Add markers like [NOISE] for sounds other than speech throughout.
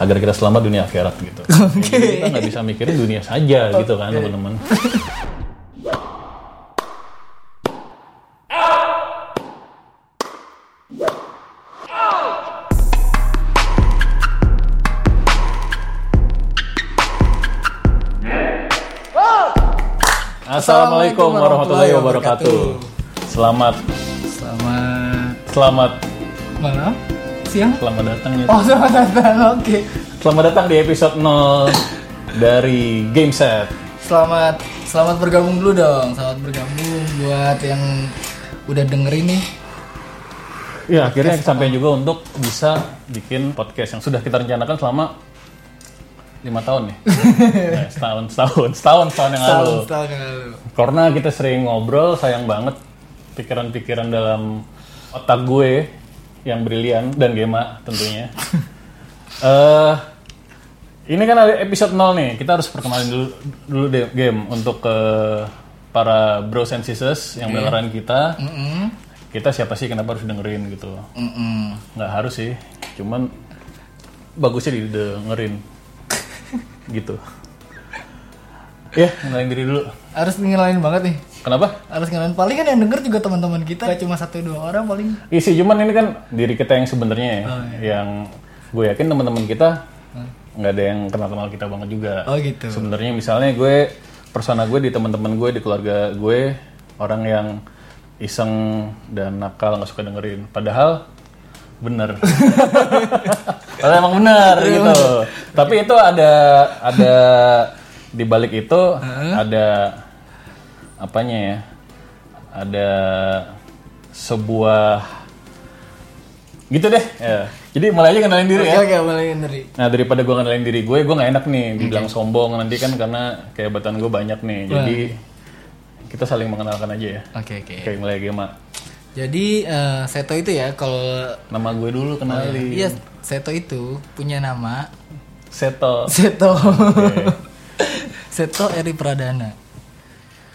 agar kita selamat dunia akhirat gitu. [LAUGHS] Jadi kita nggak bisa mikirin dunia saja gitu kan teman-teman. Assalamualaikum warahmatullahi wabarakatuh. Selamat, Selamat. Selamat, malam, siang. selamat datang ya. Oh, selamat datang. Oke. Selamat datang di episode 0 dari Game Set. Selamat selamat bergabung dulu dong. Selamat bergabung buat yang udah dengerin nih. Ya, akhirnya sampai juga untuk bisa bikin podcast yang sudah kita rencanakan selama lima tahun nih. Nah, [LAUGHS] setahun, setahun, setahun, setahun yang lalu. Tahun tahun yang lalu. Karena kita sering ngobrol, sayang banget pikiran-pikiran dalam otak gue yang brilian dan Gema tentunya. [LAUGHS] Eh, ini kan ada episode 0 nih, kita harus perkenalin dulu, dulu deh game untuk ke para bros and sisters yang beneran kita. Mm-mm. Kita siapa sih kenapa harus dengerin gitu? Mm-mm. Nggak harus sih, cuman bagusnya didengerin [LAUGHS] gitu. Ya, kenalin diri dulu. Harus ngelain banget nih. Kenapa? Harus ngelain paling kan yang denger juga teman-teman kita. Gak cuma satu dua orang paling. Iya sih, cuman ini kan diri kita yang sebenarnya ya, yang gue yakin teman-teman kita nggak ada yang kenal-kenal kita banget juga. Oh gitu. Sebenarnya misalnya gue persona gue di teman-teman gue di keluarga gue orang yang iseng dan nakal nggak suka dengerin. Padahal bener. [LAUGHS] Padahal emang bener gitu. Tapi itu ada ada di balik itu ada apanya ya? Ada sebuah gitu deh. Ya. Jadi mulai aja kenalin diri Oke ya. oke mulai dari. Nah daripada gue kenalin diri gue, gue nggak enak nih dibilang sombong nanti kan karena kehebatan gue banyak nih. Jadi kita saling mengenalkan aja ya. Oke oke. Oke mulai Gema. Jadi eh, Seto itu ya kalau Nama gue dulu kenalin. Iya, Seto itu punya nama Seto. Seto. Seto Eri Pradana.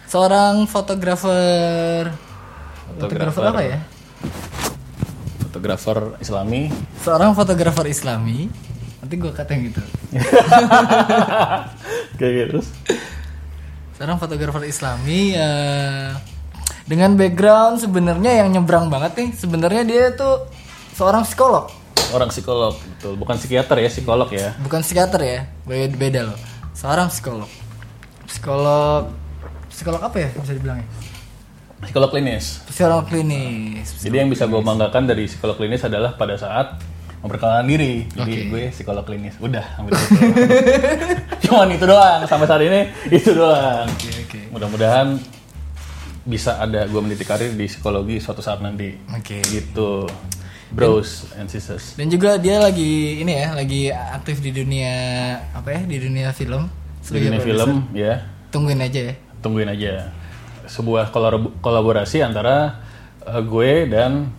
Seorang fotografer. Fotografer apa ya? Fotografer Islami. Seorang fotografer Islami. Nanti gue katain gitu. [LAUGHS] Kayak gitu terus. Seorang fotografer Islami eh, dengan background sebenarnya yang nyebrang banget nih. Sebenarnya dia tuh seorang psikolog, Orang psikolog, betul. Bukan psikiater ya, psikolog ya. bukan psikiater ya. Beda, beda loh. Seorang psikolog. Psikolog psikolog apa ya bisa dibilang ya? Psikolog klinis. Psikolog klinis. Jadi yang bisa gue banggakan dari psikolog klinis adalah pada saat memperkenalkan diri. Jadi gue psikolog klinis. Udah, ambil itu. [LAUGHS] Cuman itu doang. Sampai saat ini itu doang. Oke oke. Mudah-mudahan bisa ada gue meniti karir di psikologi suatu saat nanti. Oke. Gitu. Bros and sisters. Dan juga dia lagi ini ya, lagi aktif di dunia apa ya? Di dunia film. Dunia film ya. Tungguin aja ya. Tungguin aja. Sebuah kolab- kolaborasi antara eh, gue dan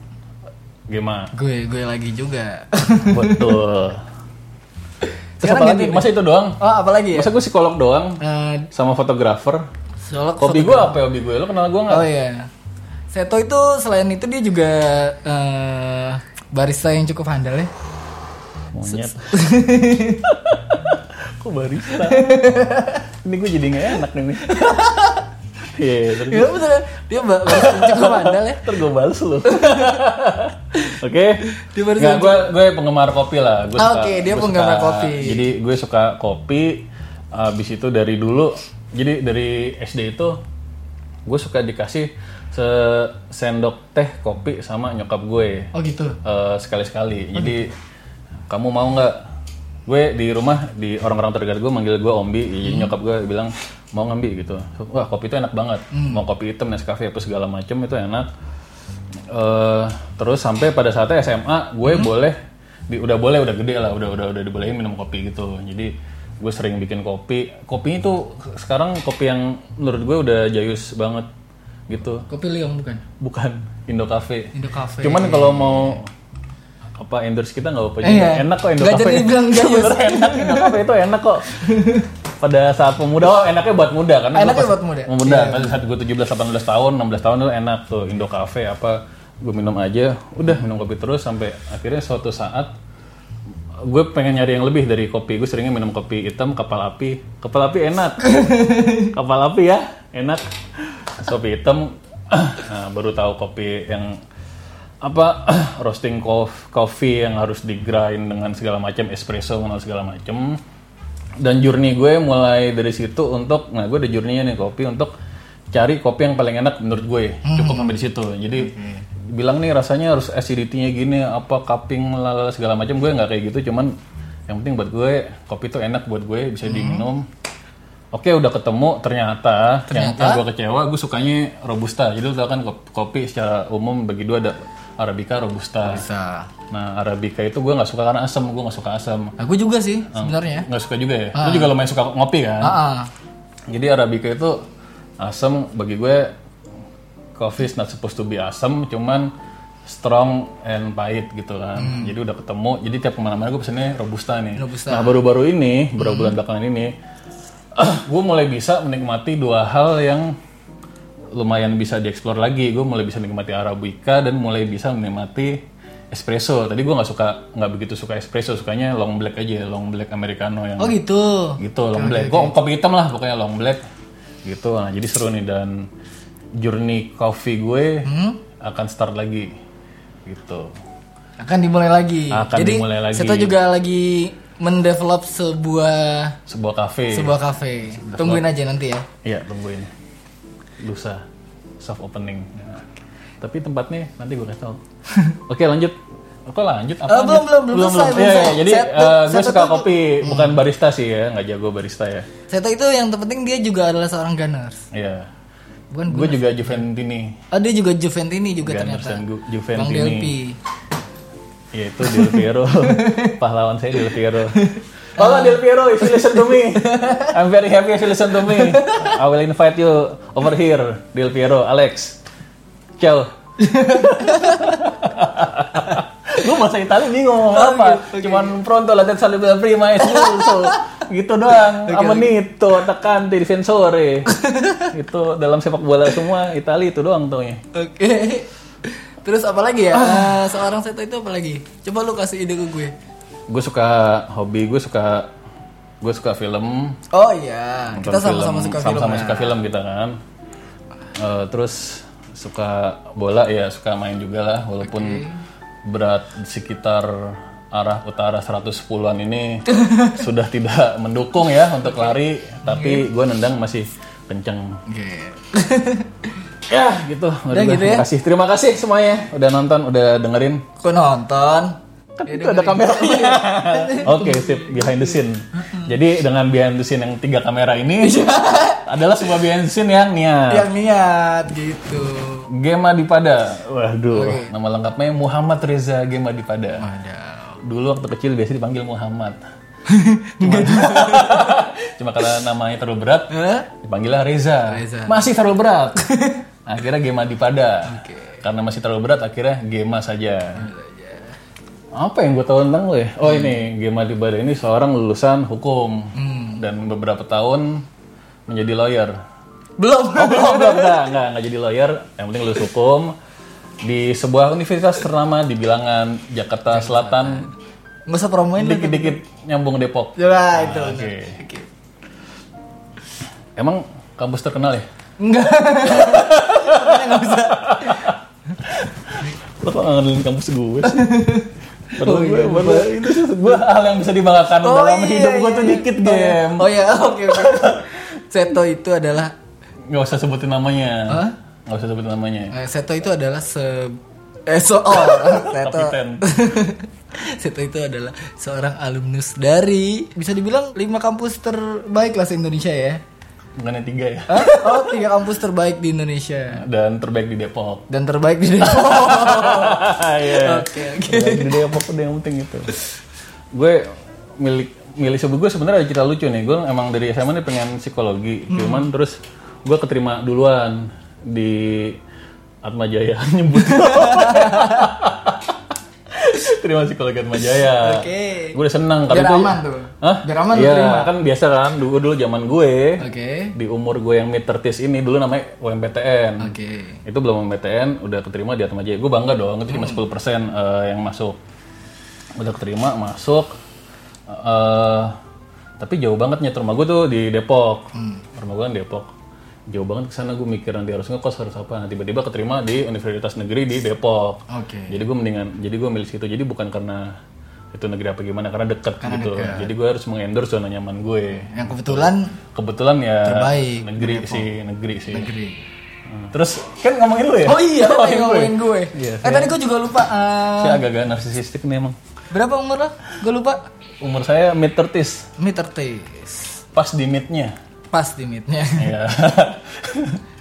Gema. Gue gue lagi juga. Betul. [LAUGHS] Terus Sekarang apa lagi? Masa itu doang? oh, apa lagi ya? Masa gue psikolog doang Eh, sama fotografer? psikolog Hobi gue apa ya hobi gue? Lo kenal gue nggak? Oh iya. Seto itu selain itu dia juga eh, barista yang cukup handal ya. Monyet. [LAUGHS] [LAUGHS] Kok barista? [LAUGHS] Ini gue jadi nggak enak nih. [LAUGHS] Iya, terus Iya betul. Dia ba- barista cukup handal ya. ntar gue balas lu. [LAUGHS] Oke. Dia barista Nggak, yang gue gue penggemar kopi lah. Gue Ah, suka- oke, dia gue penggemar suka- kopi. Jadi gue suka kopi. Abis itu dari dulu, jadi dari SD itu gue suka dikasih sendok teh kopi sama nyokap gue. Oh gitu. Eh, sekali-sekali. Jadi kamu mau nggak? Gue di rumah di orang-orang terdekat gue manggil gue Ombi. Jadi nyokap gue bilang mau ngambil gitu. Wah kopi itu enak banget. Mau kopi hitam, Nescafe apa segala macem itu enak. Eh, terus sampai pada saatnya SMA gue boleh, di, udah boleh udah gede lah, udah udah udah dibolehin minum kopi gitu. Jadi gue sering bikin kopi. Kopinya tuh sekarang kopi yang menurut gue udah jayus banget gitu. Kopi Liong bukan? Bukan Indo Cafe. Indo Cafe. Cuman kalau mau apa endorse kita nggak apa-apa Eh, juga. iya. Enak kok Indo Nggak Cafe. jadi bilang. [LAUGHS] Sebenarnya enak Indo Cafe itu enak kok. Pada saat pemuda, oh enaknya buat muda karena Enaknya buat muda. Muda, Iya. pada saat gue 17 18 tahun, 16 tahun itu enak tuh Indo Cafe apa gue minum aja, udah minum kopi terus sampai akhirnya suatu saat gue pengen nyari yang lebih dari kopi gue seringnya minum kopi hitam kapal api kapal api enak [LAUGHS] kapal api ya enak kopi hitam [CLEARS THROAT] nah, baru tahu kopi yang apa [CLEARS THROAT] roasting cof- coffee yang harus di grind dengan segala macam espresso dengan segala macam. Dan journey gue mulai dari situ untuk nah gue ada journey-nya nih kopi untuk cari kopi yang paling enak menurut gue. Cukup sampai di situ. Jadi bilang nih rasanya harus acidity-nya gini apa cupping lalala segala macam. Gue nggak kayak gitu cuman yang penting buat gue kopi tuh enak buat gue bisa diminum. Oke udah ketemu ternyata, yang, yang gue kecewa gue sukanya robusta. Jadi lu tau kan kop- kopi secara umum bagi dua ada arabica robusta. Bisa. nah arabica itu gue nggak suka karena asam gue nggak suka asam Aku juga sih sebenarnya. nggak suka juga ya? Lu juga lumayan suka ngopi kan? Ah, ah. jadi arabica itu asam bagi gue coffee is not supposed to be asam cuman strong and pahit gitu kan. Jadi udah ketemu jadi tiap ke mana-mana gue pesennya robusta nih. Robusta. nah baru-baru ini beberapa bulan belakangan ini [CLEARS THROAT] gue mulai bisa menikmati dua hal yang lumayan bisa dieksplor lagi. Gue mulai bisa menikmati arabica dan mulai bisa menikmati espresso. Tadi gue nggak suka nggak begitu suka espresso sukanya long black aja long black americano yang Oh gitu. gitu long black. kok kopi hitam lah pokoknya long black. Gitu. Nah jadi seru nih dan journey coffee gue akan start lagi. Gitu. Akan dimulai lagi. Akan Jadi dimulai lagi. kita juga lagi mendevelop sebuah sebuah cafe. sebuah cafe. Tungguin aja nanti ya. iya tungguin lusa soft opening Nah, tapi tempatnya nanti gue kasih tau [LAUGHS] oke lanjut Kok lanjut? Apa Eh, belum, belum, belum selesai, belum Iya, iya, jadi Set- eh, gue suka itu- kopi, bukan barista sih ya, nggak jago barista ya. Seto itu yang terpenting dia juga adalah seorang gunners. Iya. Bukan Gue juga Juventini. Oh dia juga Juventini juga Gunners ternyata. Gu- Bang Juventini. Delpi. Ya itu Del Piero. [LAUGHS] Pahlawan saya Del Piero. Halo Del Piero, if you listen to me, [LAUGHS] I'm very happy if you listen to me. I will invite you over here, Del Piero, Alex. Ciao. [LAUGHS] Gue bahasa Italia bingung ngomong apa. Cuman pronto la terza la prima e so, gitu doang. Amenito, attaccante, difensore. [LAUGHS] itu dalam sepak bola semua Italia itu doang tuh ya. Oke. Terus apa lagi ya? Eh, seorang Seto itu apa lagi? Coba lu kasih ide ke gue. Gue suka hobi, gue suka gue suka film. Oh iya, kita sama-sama suka film. sama-sama ya. suka film kita kan. Eh, terus suka bola ya suka main juga lah walaupun berat di sekitar arah utara 110-an ini [LAUGHS] sudah tidak mendukung ya untuk lari tapi gue nendang masih kenceng Oke. [LAUGHS] ya gitu Udah gitu ya? terima kasih terima kasih semuanya udah nonton udah dengerin Kok nonton? Kan itu ada kameranya [LAUGHS] oke sip behind the scene jadi dengan behind the scene yang tiga kamera ini [LAUGHS] adalah sebuah behind the scene yang niat Yang niat gitu. Gema Dipada. Waduh, nama lengkapnya Muhammad Reza Gema Dipada. Ada. Dulu waktu kecil biasa dipanggil Muhammad. [LAUGHS] Cuma, cuma kalau namanya terlalu berat, Hah? dipanggillah Reza. Reza. Masih terlalu berat. akhirnya Gema Dipada. Karena masih terlalu berat, akhirnya Gema saja. Apa yang gue tahu tentang lo ya? Oh ini Gema Dipada ini seorang lulusan hukum dan beberapa tahun menjadi lawyer. Belum. Oh, belum, belum, enggak, enggak, enggak jadi lawyer. Yang penting lulus hukum di sebuah universitas ternama di bilangan Jakarta Selatan, Nggak usah promoin dikit-dikit nyambung Depok. Coba itu. Ah, Oke. Oke. Emang kampus terkenal ya? Enggak. Makanya nggak [LAUGHS] usah. Lo kok ngandelin kampus gue sih? [LAUGHS] Padahal gue, padahal itu sih gue hal yang bisa dibanggakan Oh, dalam iya, hidup gue tuh iya. dikit game. Oh ya, oke oke. [LAUGHS] Seto itu adalah Gak usah sebutin namanya. Hah? Gak usah sebutin namanya. eh, Seto itu adalah se eh so oh, [LAUGHS] Seto. Kapiten. [LAUGHS] Seto itu adalah seorang alumnus dari bisa dibilang lima kampus terbaik lah se Indonesia ya. Bukannya tiga ya? Hah? Oh, tiga kampus terbaik di Indonesia Dan terbaik di Depok. dan terbaik di Depok. [LAUGHS] Iya. Oke, oke. Di Depok udah yang penting itu. Gue milik milih sebut gue sebenarnya ada cerita lucu nih. Gue emang dari SMA nih pengen psikologi, cuman terus gue keterima duluan di Atma Jaya [LAUGHS] nyebut. [LAUGHS] terima psikologi Atma Jaya. Oke. Gue udah seneng Biar itu- aman tuh. Hah? Biar aman Iya, terima. kan biasa kan dulu dulu zaman gue Oke. di umur gue yang mid 30 ini dulu namanya UMPTN. Oke. Itu belum MPTN, udah keterima di Atma Jaya. Gue bangga dong, itu cuma 10% eh, yang masuk. Udah keterima, masuk. Eh, tapi jauh banget nyet rumah gue tuh di Depok. Hmm. Rumah gue kan Depok. Jauh banget ke sana gue mikir nanti harus ngekos harus apa. Nah, tiba-tiba keterima di Universitas Negeri di Depok. Oke. Jadi gue mendingan, jadi gue milih situ. Jadi bukan karena itu negeri apa gimana, karena deket gitu. Jadi gue harus mengendorse zona nyaman gue. Yang kebetulan Kebetulan ya Terbaik, negeri sih, negeri sih. negeri. Hmm. Terus kan ngomongin lu ya? Oh iya, ngomongin gue. ngomongin gue. Iya, eh tadi gue juga lupa. eh, Saya agak-agak narsisistik nih emang. berapa umur lo? Gue lupa. Umur saya mid 30s, Meter tes. pas di midnya. Pas di midnya. Iya. [LAUGHS]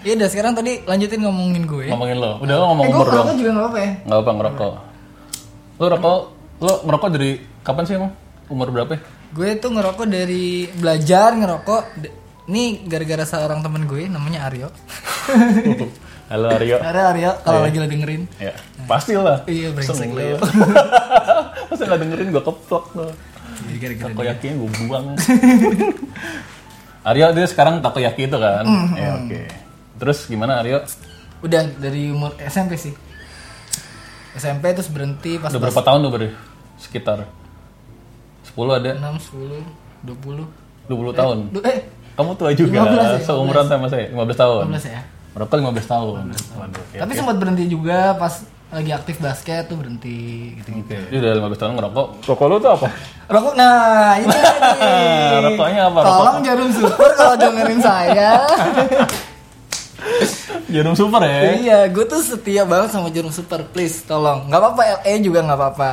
Iya udah sekarang tadi lanjutin ngomongin gue. ngomongin lo. Udah lo ngomong eh gue umur dong. ngerokok juga gak apa ya. Nggak apa ngerokok. Lo rokok, lo ngerokok dari kapan sih emang? Umur berapa ya? Gue tuh ngerokok dari belajar ngerokok. Ini gara-gara seorang temen gue namanya Aryo. [LAUGHS] Halo Aryo. Ada Aryo kalau lagi lo dengerin. Ya, pastilah. Iya brengsek lo. Senggel. [LAUGHS] Masa nggak dengerin gue keplok lo. Jadi gara-gara Takoyaki gue buang. Aryo dia sekarang takoyaki itu kan? Mm-hmm. Ya oke. Terus gimana Aryo? Udah dari umur SMP sih. SMP terus berhenti pas Udah berapa tahun tuh beri? Sekitar 10 ada? 6, 10, 20. 20 tahun. Du- eh, Kamu tua juga, 15 ya, seumuran sama saya, 15 tahun. 15 ya. Merokok 15 tahun. Waduh, oke. Tapi sempat berhenti juga pas lagi aktif basket tuh berhenti gitu. Oke. Dia udah 15 tahun ngerokok. Rokok lu tuh apa? Rokok, nah ini tadi. [LAUGHS] Rokoknya apa? Tolong jarum super kalau dengerin saya. [LAUGHS] Jarum super ya? iya, gue tuh setia banget sama jarum super, please tolong. Nggak apa-apa, LE juga nggak apa-apa.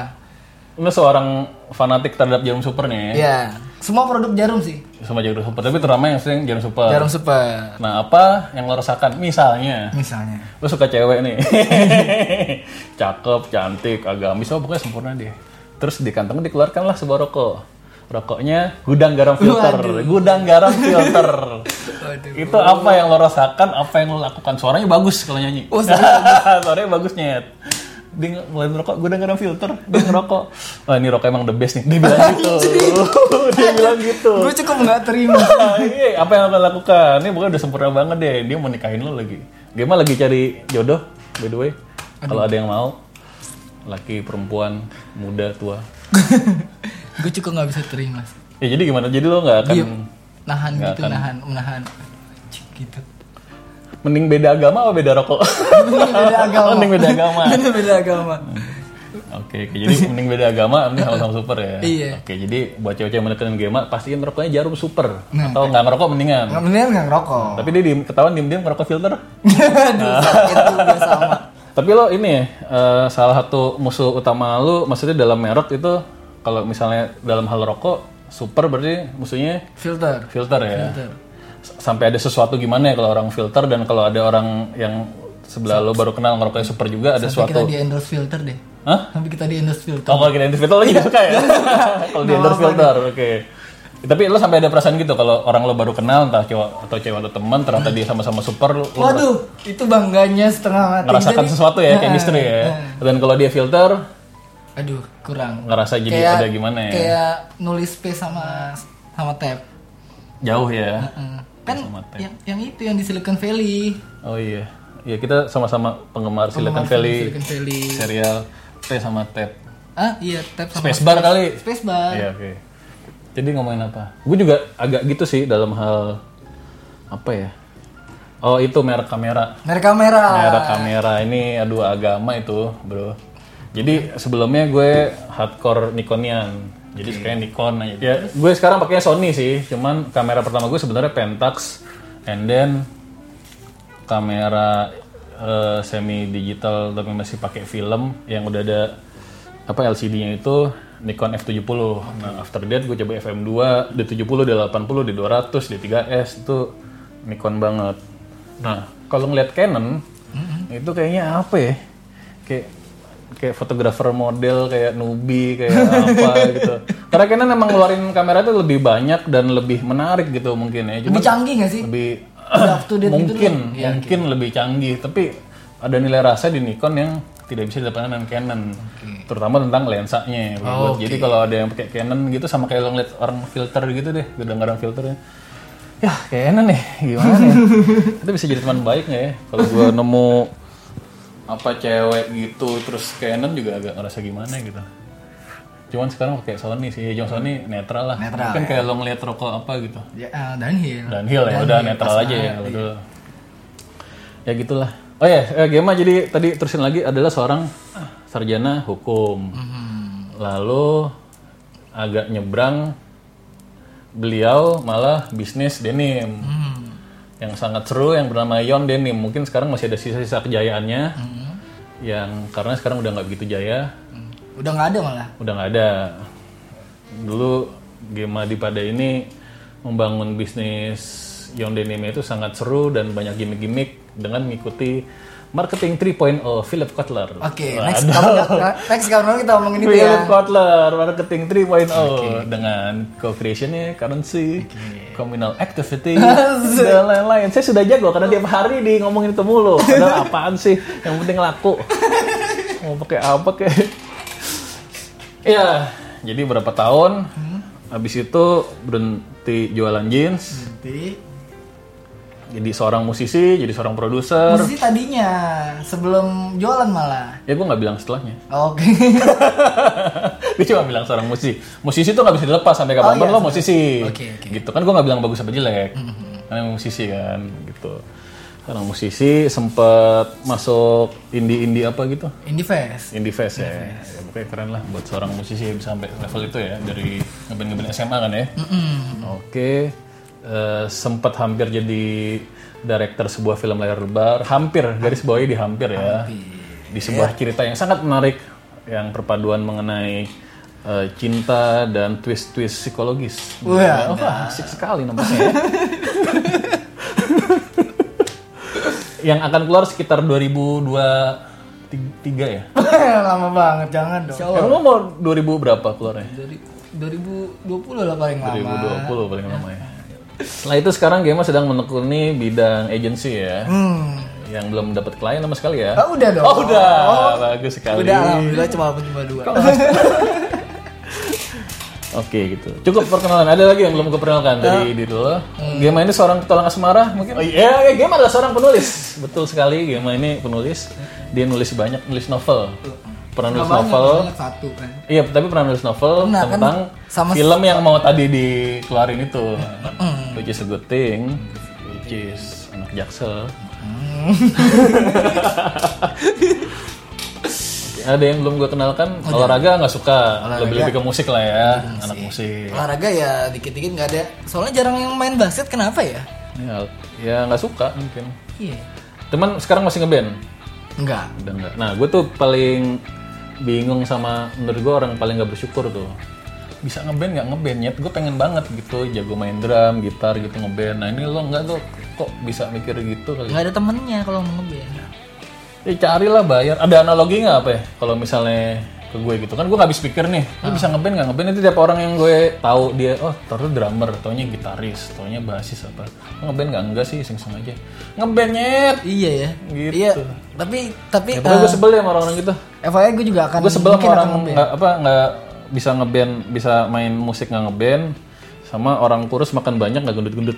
Lu seorang fanatik terhadap jarum super nih ya? Iya, semua produk jarum sih. Sama jarum super, tapi terutama yang sering jarum super. Jarum super, Nah, apa yang lo rasakan? Misalnya, misalnya. lu suka cewek nih. [LAUGHS] Cakep, cantik, agamis, oh pokoknya sempurna deh. Terus di kantong dikeluarkan lah sebuah rokok. Rokoknya gudang garam filter. Gudang garam filter. [LAUGHS] Waduh. Itu apa yang lo rasakan, apa yang lo lakukan? Suaranya bagus kalau nyanyi. Oh, Suaranya [LAUGHS] bagus nyet. Dia mulai merokok, gue garam filter, dia ngerokok. Wah ini rokok emang the best nih. Dia bilang [LAUGHS] gitu. dia bilang gitu. Gue cukup nggak terima. [LAUGHS] Nah, iya, apa yang lo lakukan? Ini bukan udah sempurna banget deh. Dia mau nikahin lo lagi. Dia mah lagi cari jodoh, by the way. Kalau ada yang mau, laki, perempuan, muda, tua. [LAUGHS] gue cukup nggak bisa terima. Ya jadi gimana? Jadi lo nggak akan Diem, nahan gitu, akan. nahan, menahan. Gitu. Mending beda agama atau beda rokok? beda [LAUGHS] agama. mending beda agama. Bener beda agama. Oke, oke. jadi mending beda agama, mending sama-sama [LAUGHS] super ya. Iya. Oke, jadi buat cewek-cewek yang menekan gema, pastiin rokoknya jarum super. Nah. Atau nggak ngerokok mendingan. Nggak mendingan nggak ngerokok. Tapi dia diem, ketahuan diem-diem ngerokok filter. [LAUGHS] Aduh, sakit juga sama. Tapi lo ini eh, salah satu musuh utama lo, maksudnya dalam merek itu, kalau misalnya dalam hal rokok, super berarti musuhnya Filter. filter ya. Filter. Sampai ada sesuatu gimana ya kalau orang filter dan kalau ada orang yang sebelah lo baru kenal ngerokoknya super juga ada Sampai kita suatu. di endorse filter deh. Hah? Sampai kita di endorse filter. Oh, kalau kita endorse filter lagi suka ya? [LAUGHS] kalau di endorse filter, oke. Tapi lo sampai ada perasaan gitu kalau orang lo baru kenal entah cewek atau cewek atau teman ternyata dia sama-sama super lo Waduh, itu bangganya setengah mati. ngerasakan Jadi- sesuatu ya Nah, chemistry ya. nah. Dan kalau dia filter Aduh, kurang. ngerasa jadi Kayak- ada gimana ya? Kayak nulis space sama sama tab. Jauh ya. Heeh. Kan yang yang itu yang di Silicon Valley. Oh iya. Ya kita sama-sama penggemar Silicon Valley Silicon Valley. serial T sama Ted. Ah, iya, tab sama Spacebar kali. Spacebar. Iya, oke. Jadi ngomongin apa? Gue juga agak gitu sih dalam hal apa ya? Oh, itu merek kamera. Merek kamera. Merek kamera ini aduh agama itu, Bro. Jadi sebelumnya gue hardcore Nikonian. Jadi sukanya Nikon aja. Ya, gue sekarang pakainya Sony sih. Cuman kamera pertama gue sebenarnya Pentax and then kamera eh, semi digital tapi masih pakai film yang udah ada apa LCD-nya itu Nikon F70. Nah, after that gue coba FM2, D70, D80, D200, D3S itu Nikon banget. Nah, kalau ngeliat Canon itu kayaknya apa ya? Kayak kayak fotografer model kayak Nubi kayak [LAUGHS] apa gitu. Karena Canon emang ngeluarin kamera itu lebih banyak dan lebih menarik gitu mungkin ya. Cuma Lebih canggih gak sih? lebih date gitu mungkin mungkin lebih canggih. Tapi ada nilai rasa di Nikon yang tidak bisa didapatkan dengan Canon. Terutama tentang lensanya Oh, jadi kalau ada yang pakai Canon gitu sama kayak lo ngeliat orang filter gitu deh kadang-kadang filternya ya. Canon nih gimana ya? [LAUGHS] Itu bisa jadi teman baik nggak ya? Kalau gua nemu apa cewek gitu terus Canon juga agak ngerasa gimana gitu Cuman sekarang pakai Sony sih. Yang Sony netral lah. Netral, Kan kayak lo ngeliat rokok apa gitu. Ya, downhill. Dan Hill ya udah netral aja ya kalau dulu. Ya gitulah. Oh ya, eh, Gema jadi tadi terusin lagi adalah seorang sarjana hukum. Mhm. Lalu agak nyebrang beliau malah bisnis denim. Hmm. Yang sangat seru yang bernama Yon Denim. Mungkin sekarang masih ada sisa-sisa kejayaannya. Mhm. Yang karena sekarang udah nggak begitu jaya, Hmm. Udah nggak ada malah. udah nggak ada. Dulu Gema Dipada ini membangun bisnis Yon Denim itu sangat seru dan banyak gimmick-gimmick dengan mengikuti marketing 3.0 Philip Kotler. Oke, next kamu next kamu kita ngomongin itu ya. Philip Kotler marketing 3.0 dengan co-creationnya currency, communal activity [LAUGHS] dan lain-lain. Saya sudah jago karena tiap hari di ngomongin itu mulu. Padahal [LAUGHS] apaan sih? Yang penting laku. Mau pakai apa kayak? Iya, jadi berapa tahun? Habis itu berhenti jualan jeans, Nanti jadi seorang musisi, jadi seorang produser. musisi tadinya sebelum jualan malah. Ya gue nggak bilang setelahnya. Oke. [LAUGHS] gue cuma bilang seorang musisi. Musisi tuh nggak bisa dilepas sampai kapan Oh, iya, lo musisi. Oke, oke. Gitu kan gue nggak bilang bagus apa jelek. Karena emang musisi kan gitu. Seorang musisi sempat masuk indie-indie apa gitu. Indie Fest. Indie Fest ya. ya. Pokoknya keren lah buat seorang musisi yang bisa sampai level itu ya dari ngeband-ngeband SMA kan ya. Oke. Eh, sempat hampir jadi director sebuah film layar lebar, hampir garis bawahi di hampir ya. Di sebuah cerita yang sangat menarik yang perpaduan mengenai eh, cinta dan twist-twist psikologis. Wah, Wah, asik sekali nampaknya. ya. [LAUGHS] yang akan keluar sekitar 2023 ya. Lama banget, jangan dong. Emang lo mau 2000 berapa keluarnya? Dari 2020 lah paling lama. 2020 paling lama ya. Setelah itu sekarang Gema sedang menekuni bidang agency ya. Hmm. Yang belum dapat klien sama sekali ya. Oh, udah dong. Oh, udah. Bagus sekali. Udah alhamdulillah cuma cuma dua. [LAUGHS] Oke gitu. Cukup perkenalan. Ada lagi yang belum keperkenalkan dari diri lo. Gema ini seorang petualang asmara mungkin. Oh iya, iya, Gema adalah seorang penulis. Betul sekali. Gema ini penulis. Dia nulis banyak, nulis novel. Pernah nulis banyak, novel. satu kan. Iya, tapi pernah nulis novel Pernah, kan tentang sama- film yang mau tadi dikeluarin itu. Which is a good thing. Which is anak jaksel. Ada yang belum gue kenalkan olahraga nggak suka, lebih lebih ke musik lah ya, anak musik. Olahraga ya dikit-dikit nggak ada. Soalnya jarang yang main basket kenapa ya? Ya, ya nggak suka mungkin. Iya. Teman sekarang masih ngeband, Enggak. udah nggak. Nah gue tuh paling bingung sama menurut gue orang paling nggak bersyukur tuh. Bisa ngeband nggak ngeband nyet gue pengen banget gitu jago main drum gitar gitu ngeband. Nah ini lo nggak tuh kok bisa mikir gitu kali? Nggak ada temennya kalau mau ngeband. ya carilah bayar. Ada analogi nggak apa ya? Kalau misalnya ke gue gitu. Kan gue nggak habis pikir nih lo bisa ngeband nggak? Ngeband itu tiap orang yang gue tahu dia oh taruh drummer taunya gitaris taunya basis apa. Lo ngeband nggak? Enggak sih iseng iseng aja. Ngeband nyet! Iya ya. Gitu. Iya. Tapi tapi ya, pokoknya gue sebel ya sama orang-orang gitu. FYI gue juga akan gue sebel sama orang nggak apa nggak bisa ngeband bisa main musik nggak ngeband sama orang kurus makan banyak nggak gendut-gendut.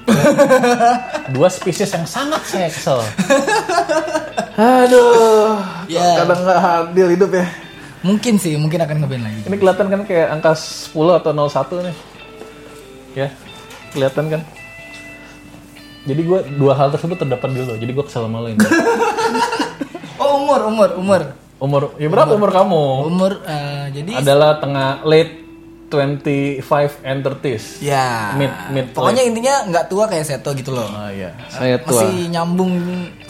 [LAUGHS] Dua spesies yang sangat saya kesel [LAUGHS] aduh Ya. kadang nggak adil hidup ya Mungkin sih, mungkin akan ngeband lagi. ini kelihatan kan kayak angka 10 atau 01 nih ya kelihatan kan jadi gue dua hal tersebut terdapat dulu jadi gue kesel sama lo ini [LAUGHS] Oh umur, umur, umur. umur ya berapa umur kamu Umur eh, jadi adalah tengah late 25 and 30s ya Mid, mid pokoknya intinya nggak tua kayak Seto gitu loh. Oh iya, saya tua. Masih nyambung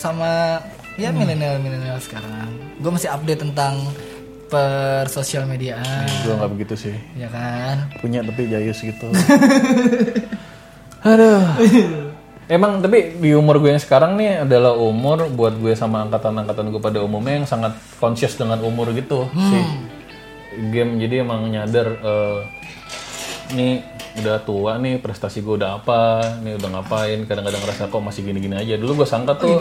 sama ya milenial milenial sekarang. Gue masih update tentang per sosial mediaan, Gue nggak begitu sih. ya kan? Punya tapi jayus gitu. [LAUGHS] Aduh. [LAUGHS] Emang tapi di umur gue yang sekarang nih adalah umur buat gue sama angkatan-angkatan gue pada umumnya yang sangat conscious dengan umur gitu sih. Game jadi emang nyadar eh, nih udah tua nih prestasi gue udah apa nih udah ngapain kadang-kadang ngerasa kok masih gini-gini aja dulu gue sangka tuh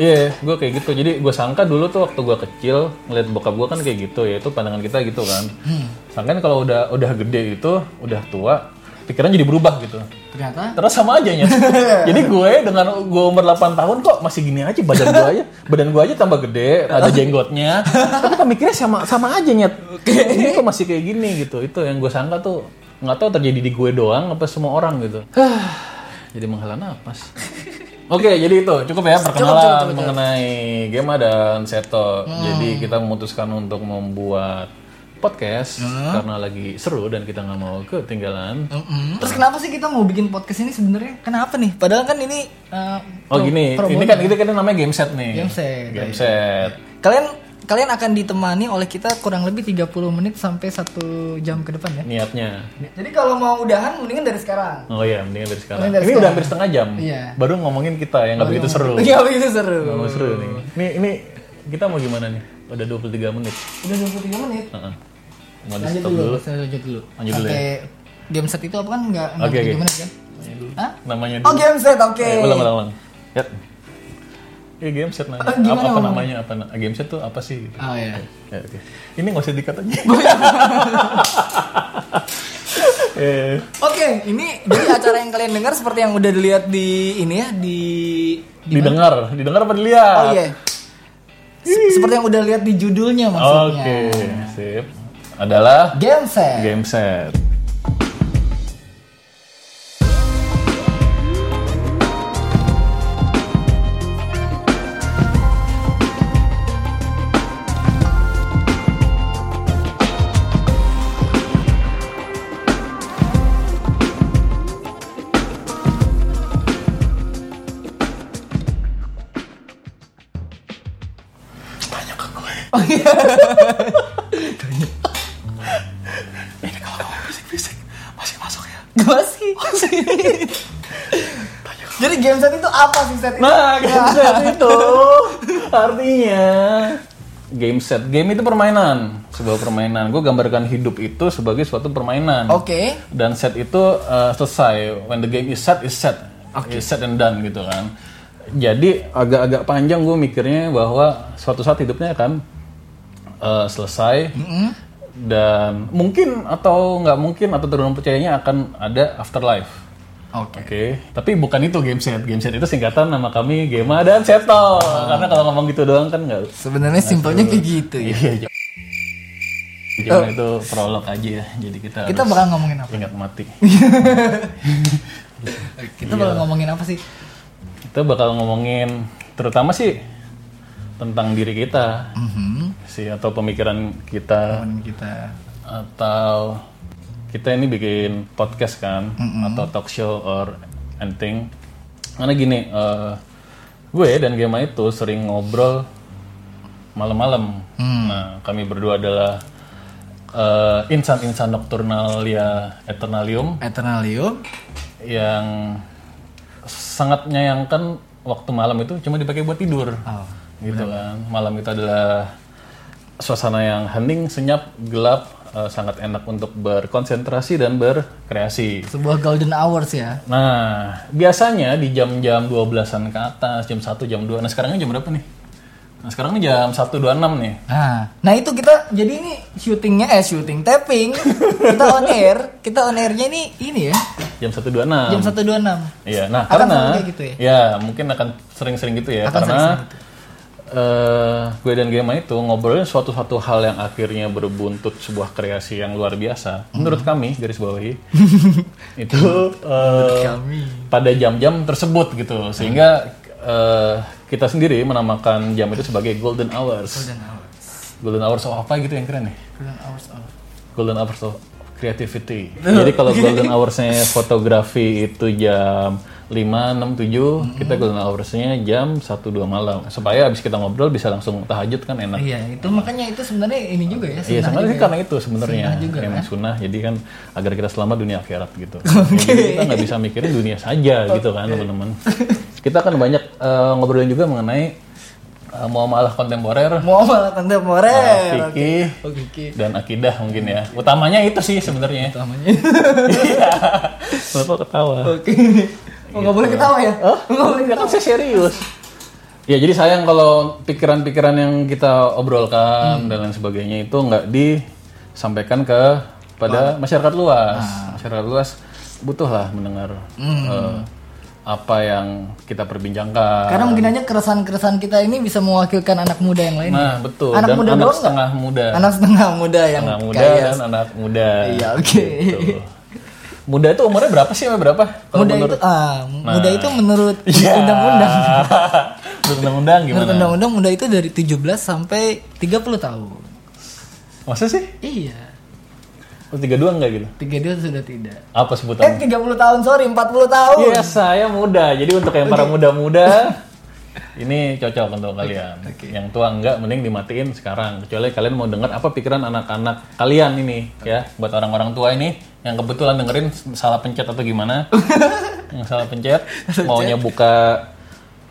iya gue kayak gitu jadi gue sangka dulu tuh waktu gue kecil ngeliat bokap gue kan kayak gitu ya itu pandangan kita gitu kan sangkain kalau udah udah gede itu udah tua pikiran jadi berubah gitu. Ternyata Terus sama aja ya. [LAUGHS] Jadi gue dengan gue umur 8 tahun kok masih gini aja badan gue aja. Badan gue aja tambah gede, ada jenggotnya. Tapi pemikirannya sama sama aja nyet. Ini kok masih kayak gini gitu. Itu yang gue sangka tuh nggak tahu terjadi di gue doang apa semua orang gitu. [SIGHS] jadi menghela napas. Oke, jadi itu cukup ya perkenalan mengenai Gema dan Seto. Jadi kita memutuskan untuk membuat podcast karena lagi seru dan kita nggak mau ketinggalan. Mm-mm. Terus kenapa sih kita mau bikin podcast ini sebenarnya? Kenapa nih? Padahal kan ini uh, Oh gini, ini kan itu kan namanya game set nih. Game set, Game set. kalian kalian akan ditemani oleh kita kurang lebih 30 menit sampai satu jam ke depan ya. Niatnya. Jadi kalau mau udahan mendingan dari sekarang. Oh iya, mendingan dari sekarang. Mendingan dari ini sekarang. udah hampir setengah jam. Iya. Baru ngomongin kita yang [LAUGHS] nggak begitu seru. Iya begitu seru. Nggak mau seru nih. Ini ini kita mau gimana nih? Udah 23 menit. Udah 23 menit. Heeh. Mau di stop dulu. lanjut dulu. Lanjut dulu Sampai game set itu apa kan enggak Oke, 23 oke. menit kan? Hah? Namanya Oh, game set. Oke. Eh, ulang ulang ulang. Ya. Ini game set namanya. Ah, gimana apa, apa namanya? Apa na- game set tuh apa sih? Gitu. Oh ya. Ya, oke. Ini nggak usah dikat aja. eh, [LAUGHS] Oke, ini jadi acara yang kalian dengar seperti yang udah dilihat di ini ya di di mana? didengar, didengar apa dilihat? Oh iya. Se- Seperti yang udah lihat di judulnya maksudnya. Oke, sip. Adalah Game set. game set. Ke gue. [LAUGHS] Ini kalau ngomong bisik-bisik masih masuk ya? Gua sih. Jadi game set itu apa sih set itu? Nah, game set itu artinya game set. Game itu permainan, sebuah permainan. Gue gambarkan hidup itu sebagai suatu permainan. Oke. Dan set itu uh, selesai. When the game is set, is set. Is set and done gitu kan. Jadi agak-agak panjang gue mikirnya bahwa suatu saat hidupnya akan uh, selesai. Dan mungkin atau nggak mungkin atau terlalu percayanya akan ada afterlife. Oke. Oke, tapi bukan itu game set. Game set itu singkatan nama kami Gema dan Seto. Karena kalau ngomong gitu doang kan nggak. Sebenarnya simpelnya kayak gitu ya. Iya, iya. Jangan itu prolog aja ya. Jadi kita, Kita harus bakal ngomongin apa? ingat mati. [LAUGHS] Kita Iya. bakal ngomongin apa sih? Kita bakal ngomongin terutama sih tentang diri kita Mhm. Sih atau pemikiran kita. Kita. atau kita ini bikin podcast kan atau talk show or anything. Karena gini eh, gue dan Gema itu sering ngobrol malam-malam. Nah kami berdua adalah eh, insan-insan nocturnalia eternalium. Eternalium. yang sangat menyayangkan waktu malam itu cuma dipakai buat tidur. Oh. gitu kan. Malam itu adalah suasana yang hening senyap gelap eh, sangat enak untuk berkonsentrasi dan berkreasi. Sebuah golden hours ya. nah biasanya di jam-jam 12-an ke atas jam 1 jam 2 nah sekarangnya jam berapa nih? Nah sekarang ini jam 1.26 nih. Nah, nah itu kita jadi ini syutingnya eh syuting tapping kita on air kita on airnya ini ini ya. Jam 1.26 jam 126 Iya, nah Akan karena gitu ya? ya mungkin akan sering-sering gitu ya Akan karena sering-sering gitu. Eh, gue dan Gema itu ngobrolin suatu-suatu hal yang akhirnya berbuntut sebuah kreasi yang luar biasa. Menurut Hmm. kami garis bawahi [LAUGHS] itu eh, kami. pada jam-jam tersebut gitu. Sehingga eh, kita sendiri menamakan jam itu sebagai golden hours. Golden hours. Golden hours of apa gitu yang keren nih golden hours of golden hours of creativity. Jadi kalau golden [LAUGHS] hoursnya fotografi itu jam 5, 6, 7, kita golden hoursnya jam 1, 2 malam. Supaya abis kita ngobrol bisa langsung tahajud kan enak. iya itu makanya itu sebenarnya ini juga ya Iya sebenarnya juga sih ya. karena itu sebenarnya Sunnah juga, emang kan? sunnah. Jadi kan agar kita selamat dunia akhirat gitu. [LAUGHS] Jadi kita nggak bisa mikirin dunia saja gitu kan teman-teman. Kita akan banyak eh, ngobrolin juga mengenai eh, muamalah kontemporer, mau malah kontemporer fikih, oke oke dan akidah mungkin ya. Utamanya itu sih sebenarnya. utamanya [LAUGHS] Iya. Bapak ketawa. oke oh, nggak boleh ketawa ya Oh, enggak kan saya serius. Ya jadi sayang kalau pikiran-pikiran yang kita obrolkan dan lain sebagainya itu nggak disampaikan ke pada masyarakat luas. Masyarakat luas butuh lah mendengar eh, apa yang kita perbincangkan. Karena mungkin aja keresahan-keresahan kita ini bisa mewakilkan anak muda yang lain. Nah betul. Anak dan muda anak setengah muda. Anak setengah muda yang Anak muda kaya. dan anak muda. Iya, oke. Gitu. Muda itu umurnya berapa sih? Berapa? Kalau Muda menurut- itu ah, muda Nah. itu menurut [LAUGHS] Iya. undang-undang. menurut undang-undang gimana? Menurut undang-undang muda itu dari 17 sampai 30 tahun. Masa sih? Iya. Oh, 32 enggak gitu? 32 sudah tidak. Apa Eh sebutannya? 30 tahun, sorry 40 tahun. Iya, saya muda. Jadi untuk yang para muda-muda [LAUGHS] ini cocok untuk kalian. Yang tua enggak mending dimatiin sekarang. Kecuali kalian mau dengar apa pikiran anak-anak kalian ini ya. Buat orang-orang tua ini yang kebetulan dengerin salah pencet atau gimana. [LAUGHS] yang salah pencet maunya buka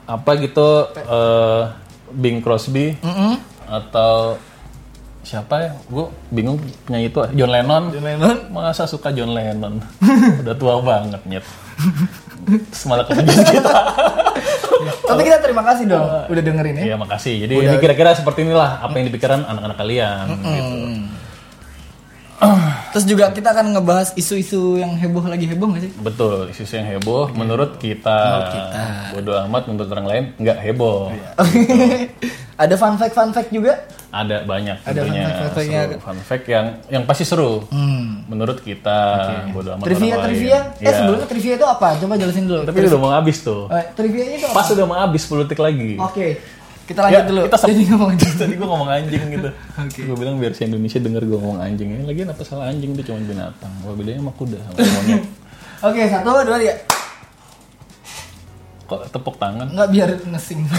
apa gitu eh, Bing Crosby Mm-mm. atau siapa ya? Gue bingung penyanyi itu John Lennon. John Lennon. Masa suka John Lennon? [LAUGHS] Udah tua banget nyet. Kepencet [LAUGHS] kita. Tapi kita terima kasih dong udah dengerin ya. Iya makasih. Jadi ini kira-kira seperti inilah apa yang dipikiran anak-anak kalian. Gitu. [CLEARS THROAT] Terus juga kita akan ngebahas isu-isu yang heboh lagi heboh gak sih? Betul, isu yang heboh menurut kita. Bodoh amat menurut orang lain nggak heboh. [LAUGHS] Ada fun fact fun fact juga? Ada banyak Ada tentunya fun fact- seru fun fact yang yang pasti seru. Hmm. Menurut kita bodoh amat Trivia orang trivia. lain. Eh Iya. sebelumnya trivia itu apa? Coba jelasin dulu. Tapi udah mau habis tuh. Eh, trivianya itu apa? Pas udah mau habis 10 detik lagi. Oke. Kita lanjut Ya, dulu. Kita Jadi ngomong [LAUGHS] Tadi gue ngomong anjing gitu. Oke. Gue bilang biar si Indonesia denger gue ngomong anjing. Ya, lagian apa salah anjing itu cuma binatang. Apa bedanya sama kuda sama [LAUGHS] monyet. Oke, satu, dua, tiga. Kok tepuk tangan? Enggak biar ngesing. [LAUGHS]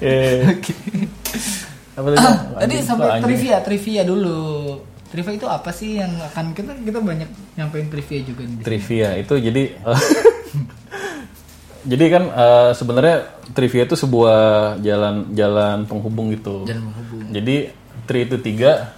Eh. Apa tadi? Tadi Anjing, sampai anjing? trivia, trivia dulu. Trivia itu apa sih yang akan kita kita banyak nyampein trivia juga sini. Trivia itu jadi jadi kan eh, sebenarnya trivia itu sebuah jalan jalan penghubung gitu. Jalan menghubung. Jadi tri itu tiga.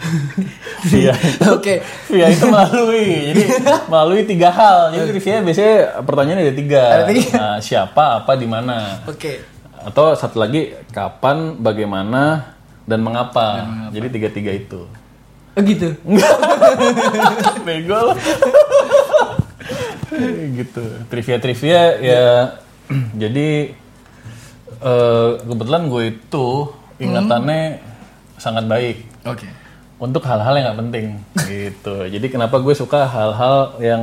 [LAUGHS] Via Oke. Via itu melalui, jadi melalui tiga hal. Jadi trivia biasanya pertanyaannya ada tiga. Ada tiga. Nah, siapa, apa, di mana. Oke. Atau satu lagi kapan, bagaimana, dan mengapa. Jadi tiga-tiga itu. Oh gitu. [LAUGHS] Bego lo. [LAUGHS] gitu. Trivia-trivia ya jadi eh, kebetulan gue itu ingatannya sangat baik Oke. untuk hal-hal yang nggak penting gitu. Jadi kenapa gue suka hal-hal yang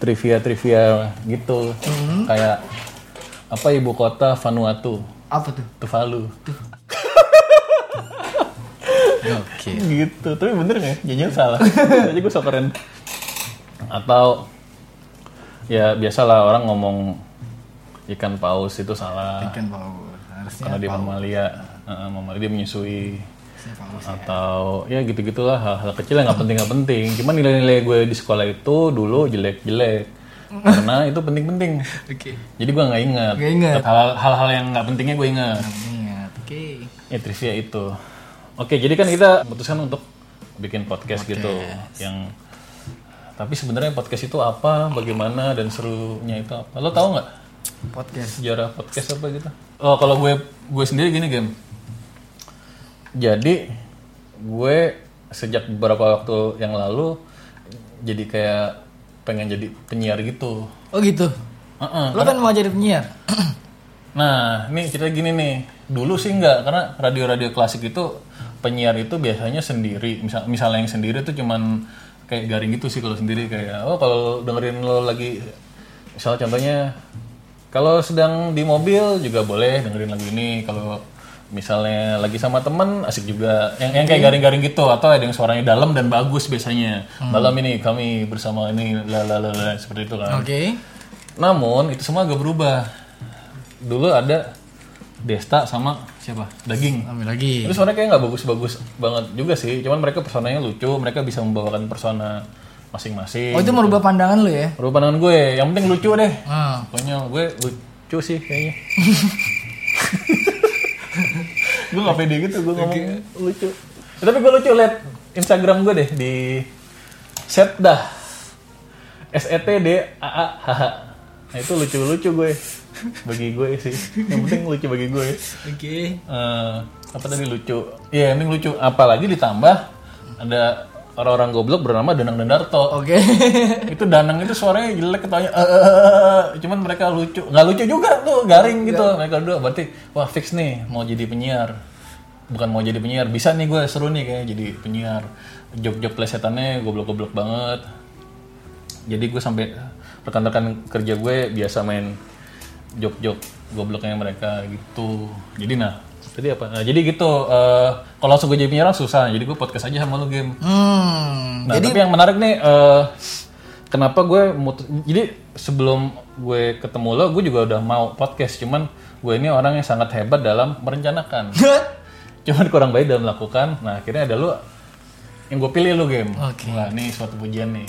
trivia-trivia gitu. Kayak apa ibu kota Vanuatu? Apa tuh? Tuvalu. Oke. gitu tapi bener nggak jangan salah [LAUGHS] aja gue so keren atau ya biasalah orang ngomong ikan paus itu salah Ikan paus. Harusnya karena dia mamalia Heeh, mamalia dia menyusui paus. atau ya gitu gitulah hal-hal kecil yang nggak penting nggak penting cuman nilai-nilai gue di sekolah itu dulu jelek-jelek karena itu penting-penting Oke. jadi gue nggak ingat Nggak ingat. Hal- hal-hal yang nggak pentingnya gue ingat Ingat. Oke. Ya trivia itu. Oke, jadi kan kita memutuskan untuk bikin podcast, gitu yang tapi sebenarnya podcast itu apa, bagaimana dan serunya itu apa? Lo tahu nggak Podcast. sejarah podcast apa gitu? Oh, kalau gue gue sendiri gini game. Jadi gue sejak beberapa waktu yang lalu jadi kayak pengen jadi penyiar gitu. Oh gitu. Heeh. Lo kan mau jadi penyiar? [CLEARS THROAT] Nah, ini cerita gini nih. Dulu sih enggak, karena radio-radio klasik itu penyiar itu biasanya sendiri. Misal misalnya yang sendiri tuh cuman kayak garing gitu sih kalau sendiri kayak oh kalau dengerin lo lagi misal contohnya kalau sedang di mobil juga boleh dengerin lagu ini. Kalau misalnya lagi sama temen asik juga. Yang, yang kayak garing-garing gitu atau ada yang suaranya dalam dan bagus biasanya. Malam ini kami bersama ini la la la la, seperti itu kan. Oke. namun itu semua agak berubah. Dulu ada Desta sama siapa? Daging. Ambil lagi. Itu suaranya kayak nggak bagus-bagus banget juga sih. Cuman mereka personanya lucu, mereka bisa membawakan persona masing-masing. Oh itu merubah pandangan lo ya? Merubah pandangan gue, yang penting lucu deh. Ah. Pokoknya gue lucu sih kayaknya. [LAUGHS] gue gak pede gitu, gue ngomong lucu. Ya, tapi gue lucu liat Instagram gue deh di set dah. S E T D A A H H. Nah itu lucu-lucu gue bagi gue sih. Yang penting lucu bagi gue. Oke. Eh, apa tadi lucu? Iya, yang penting lucu. Apalagi ditambah ada orang-orang goblok bernama Danang Dandarto. Oke. itu Danang itu suaranya jelek ketanya "Eh, eh, eh, eh." cuman mereka lucu nggak lucu juga tuh garing gitu mereka berdua berarti wah fix nih mau jadi penyiar bukan mau jadi penyiar bisa nih gue seru nih kayak jadi penyiar job-job plesetannya goblok-goblok banget jadi gue sampai rekan-rekan kerja gue biasa main job-job gobloknya mereka gitu jadi nah tadi apa nah, jadi gitu eh, kalau langsung gue jadi penyiar susah jadi gue podcast aja sama lu game Hmm. Nah, tapi yang menarik nih, eh, kenapa gue mutu- jadi sebelum gue ketemu lo, gue juga udah mau podcast, cuman gue ini orang yang sangat hebat dalam merencanakan, [LAUGHS] cuman kurang baik dalam melakukan. Nah, akhirnya ada lo yang gue pilih lo game. Oke. Wah, ini suatu pujian nih.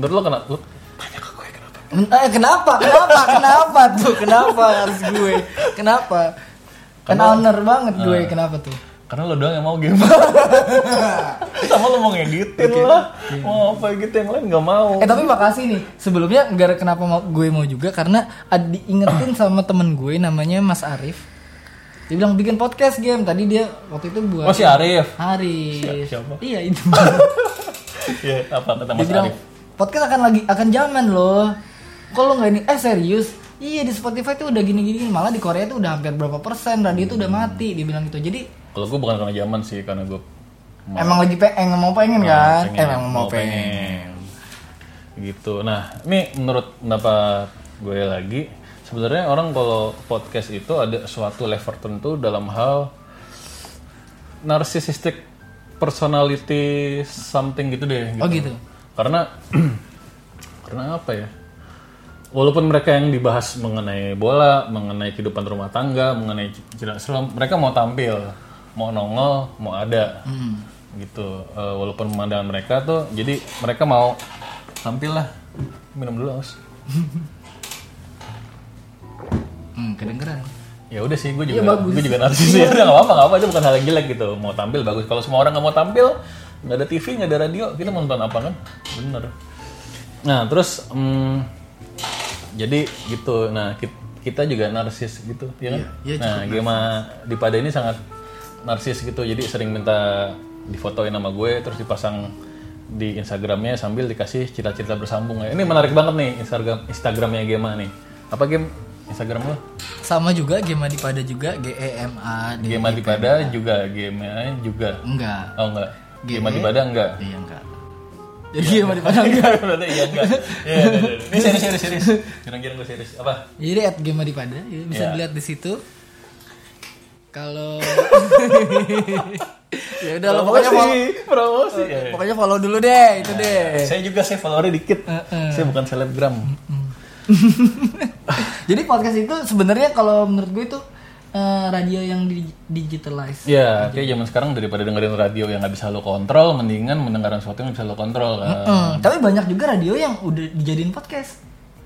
Menurut lo kenapa? Lo kenapa? Eh, kenapa? Kenapa? Kenapa tuh? Kenapa harus gue? Kenapa? Kan honor banget gue. Kenapa tuh? Karena lo doang yang mau game. [LAUGHS] Sama lo mau ngeditin lah, mau apa gitu yang lain nggak mau. Eh tapi makasih nih. Sebelumnya gara kenapa mau, gue mau juga karena diingetin sama temen gue namanya Mas Arif. Dia bilang bikin podcast game. Tadi dia waktu itu buat Oh si Arif. Arif. Siapa? Iya itu. [LAUGHS] Iya, apa kata dia Mas bilang Arif? podcast akan lagi akan zaman loh. Kalau nggak ini eh serius? Iya di Spotify tuh udah gini-gini malah di Korea tuh udah hampir berapa persen radio tuh udah mati dia bilang gitu. Jadi Kalau gue bukan karena zaman sih, karena gue emang lagi pengen mau pengen kan? pengen, emang mau pengen. Gitu. Nah, ini menurut pendapat gue lagi, sebenarnya orang kalau podcast itu ada suatu level tertentu dalam hal narcissistic personality something gitu deh. Oh gitu. Karena [CLEARS THROAT] karena apa ya? Walaupun mereka yang dibahas mengenai bola, mengenai kehidupan rumah tangga, mengenai cerita seram, mereka mau tampil, mau nongol, mau ada, gitu. Eh, walaupun pemandangan mereka tuh, jadi mereka mau tampil lah. Minum dulu aus. Hmm, kedengeran. Ya udah sih, gue juga, Iya, bagus. gue juga narsis ya. Udah nggak apa-apa, nggak apa itu bukan hal yang jelek gitu. Mau tampil bagus. Kalau semua orang nggak mau tampil, nggak ada TV, nggak ada radio, kita mau nonton apa kan? Bener. Nah terus, hmm, jadi gitu. Nah kit- kita juga narsis gitu, ya kan? Iya, iya, nah, Gema Dipada ini sangat narsis gitu. Jadi sering minta difotoin sama gue, terus dipasang di Instagramnya sambil dikasih cita-cita bersambung ya. Ini menarik banget nih Instagram Instagramnya Gema nih. Apa game Instagram lo? Sama juga Gema Dipada juga G E M A D. Game Dipada juga game juga. Enggak. Oh enggak. Game G- Dipada enggak. Iya enggak. Jadi enggak. Berarti iya enggak. [LAUGHS] Iya, iya, iya. Ini serius serius serius. Kira-kira gue serius. Apa? Jadi at Gema Dipada ya, bisa Iya. dilihat di situ. Kalau [LAUGHS] ya udah lo pokoknya follow, promosi. Iya, iya. pokoknya follow dulu deh itu deh. Saya juga saya followernya dikit. Saya bukan selebgram. [LAUGHS] Jadi podcast itu sebenarnya kalau menurut gue itu eh, radio yang di digitalize. Ya, kayak zaman sekarang daripada dengerin radio yang nggak bisa lo kontrol, mendingan mendengarkan sesuatu yang bisa lo kontrol kan. Hmm, tapi banyak juga radio yang udah dijadiin podcast.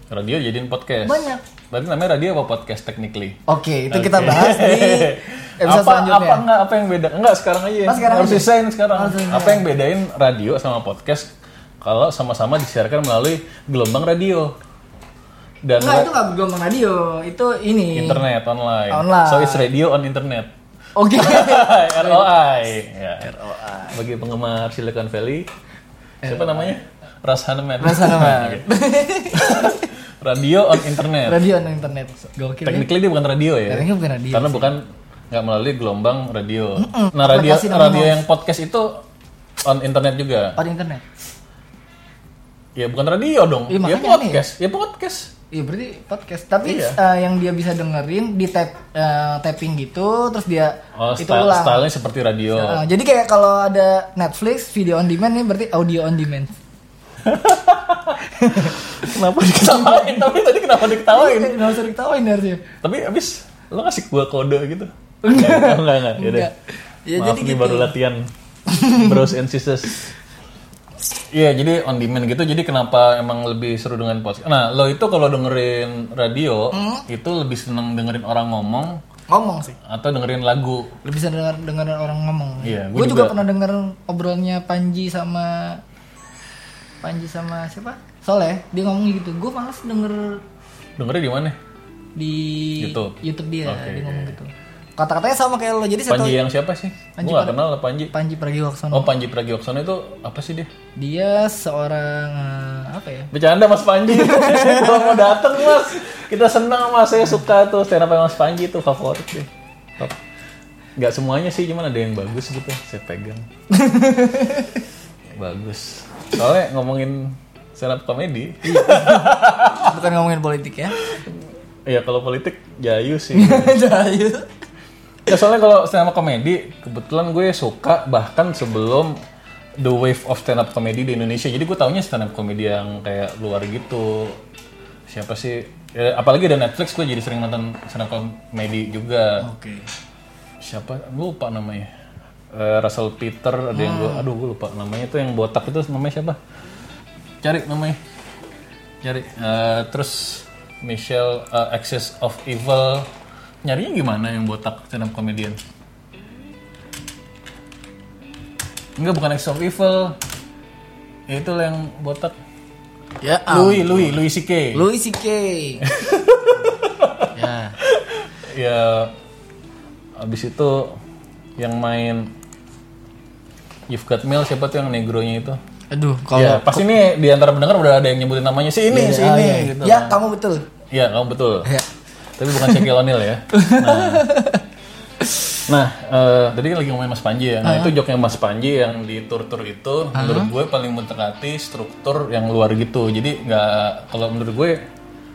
Radio jadiin podcast. Banyak. Berarti namanya radio apa podcast technically? Oke, itu kita bahas di [LAUGHS] episode apa, selanjutnya. apa enggak apa yang beda enggak sekarang aja Oh, sekarang harus aja? desain sekarang Harus apa yang bedain radio sama podcast kalau sama-sama disiarkan melalui gelombang radio dan Enggak, itu nggak bergelombang radio, itu ini. internet online. Online. so it's radio on internet Oke. [LAUGHS] ROI ya. bagi penggemar Silicon Valley siapa namanya Ras Haneman Ras Haneman. [LAUGHS] Oke. [LAUGHS] radio on internet radio on internet. Gokil. ya. Technically dia bukan radio ya. Technically bukan radio Karena bukan nggak melalui gelombang radio. Nah radio aplikasi namanya radio yang podcast itu on internet juga. On internet. Ya bukan radio dong. Iya, ya makanya podcast. Ya podcast. Iya berarti podcast. Tapi Iya. eh, yang dia bisa dengerin di tap eh, tapping gitu, terus dia Oh, itu style, ulang. stylenya seperti radio. Nah, jadi kayak kalau ada Netflix video on demand nih berarti audio on demand. [LAUGHS] kenapa diketawain? Tapi tadi kenapa diketawain? Iya, Nggak usah diketawain harusnya. Tapi abis lo ngasih gua kode gitu. Enggak, enggak, enggak. Enggak. Ya, Maaf jadi nih gitu. baru latihan. [LAUGHS] Bros and sisters. Iya, jadi on demand gitu. Jadi kenapa emang lebih seru dengan podcast? Nah, lo itu kalau dengerin radio, Hmm? itu lebih seneng dengerin orang ngomong Ngomong sih. atau dengerin lagu. Lebih bisa denger denger orang ngomong. Iya, gue gua juga, juga. pernah denger obrolannya Panji sama Panji sama siapa? Soleh, dia ngomong gitu. Gue malas denger Dengernya di mana? di YouTube. dia, Oke. dia ngomong gitu. Kata-katanya sama kayak lo. Jadi Panji yang siapa sih? Panji Gue gak kenal lah Panji. Panji Pragiwaksono. Oh Panji Pragiwaksono itu apa sih dia? Dia seorang eh, apa ya? Bercanda Mas Panji. [LAUGHS] Kalau mau dateng Mas, kita senang Mas. Saya suka tuh stand up Mas Panji itu favorit deh. Top. Gak semuanya sih, cuman ada yang bagus gitu. Saya pegang. [LAUGHS] bagus. Soalnya ngomongin stand up komedi, [LAUGHS] Bukan ngomongin politik ya. ya kalau politik jayu sih. Jayu. Ya soalnya kalau stand up komedi, kebetulan gue suka bahkan sebelum the wave of stand up comedy di Indonesia. Jadi gue taunya stand up comedy yang kayak luar gitu. Siapa sih? Ya, apalagi ada Netflix gue jadi sering nonton stand up comedy juga. Oke. Siapa? Gue lupa namanya. Eh, Russell Peter ada yang gue, aduh gue lupa namanya tuh yang botak itu namanya siapa? Cari namanya. Cari. Eh, terus Michelle eh, Axis of Evil. Nyarinya gimana yang botak stand up comedian? Enggak bukan Axis of Evil. Ya, itu lah yang botak. Ya. Louis, Louis, Louis C.K. Louis C.K. [LAUGHS] ya. ya abis itu yang main You've Got Mail siapa tuh yang negronya itu Aduh, kalau ya pasti ini di antara pendengar udah ada yang nyebutin namanya si ini si Ah, ini iya. gitu Ya, kamu betul. Iya, kamu betul Ya. Tapi bukan Shaquille O'Neal ya. Nah, [LAUGHS] nah eh, tadi lagi ngomongin Mas Panji ya. Nah itu joknya Mas Panji yang di tur-tur itu menurut gue paling mendekati struktur yang luar gitu. Jadi nggak kalau menurut gue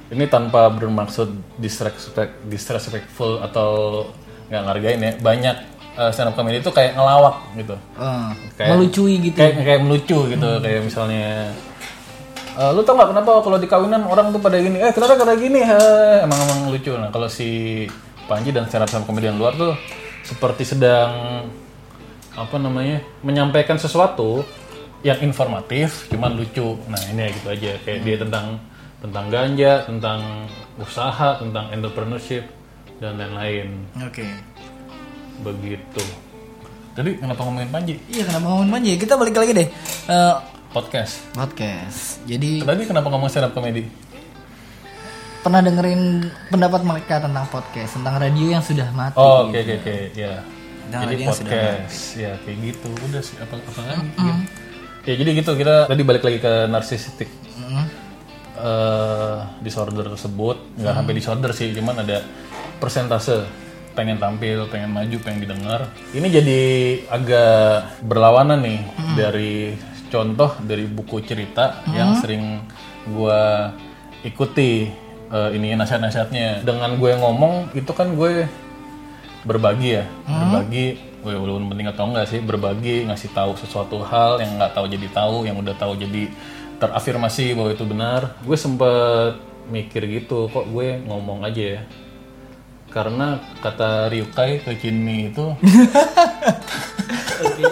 ini tanpa bermaksud disrespect, disrespectful atau nggak ngargain ya banyak eh, stand up comedy itu kayak ngelawak gitu. Eh, Kayak- melucui gitu. kayak kayak melucu gitu. Kayak misalnya "Eh, lu tau nggak kenapa kalau di kawinan orang tuh pada gini eh kenapa pada gini Heh, emang emang lucu. Nah kalau si Panji dan stand up comedian luar tuh seperti sedang apa namanya menyampaikan sesuatu yang informatif cuman lucu. Nah ini ya gitu aja. Kayak dia tentang tentang ganja tentang usaha tentang entrepreneurship dan lain-lain. Oke. begitu. Tadi kenapa ngomongin Panji? Iya, kenapa ngomongin manja? Kita balik lagi deh. Eh, podcast podcast. Jadi Tadi kenapa ngomong stand up comedy? pernah dengerin pendapat mereka tentang podcast, tentang radio yang sudah mati. Oh, oke oke oke, ya. Jadi podcast, ya kayak gitu. Udah sih apa apa lagi? Ya jadi gitu kita tadi balik lagi ke narcissistic Mm. eh, disorder tersebut. Nggak sampai disorder sih, cuman ada persentase pengen tampil, pengen maju, pengen didengar. Ini jadi agak berlawanan nih dari contoh dari buku cerita yang sering gua ikuti eh, ini nasihat-nasihatnya. Dengan gue ngomong itu kan gue berbagi ya, berbagi. Gue walaupun penting atau enggak sih, berbagi ngasih tahu sesuatu hal yang nggak tahu jadi tahu, yang udah tahu jadi terafirmasi bahwa itu benar. Gue sempet mikir gitu, kok gue ngomong aja ya. Karena kata Ryukai ke Kinmi itu [LAUGHS] Oke.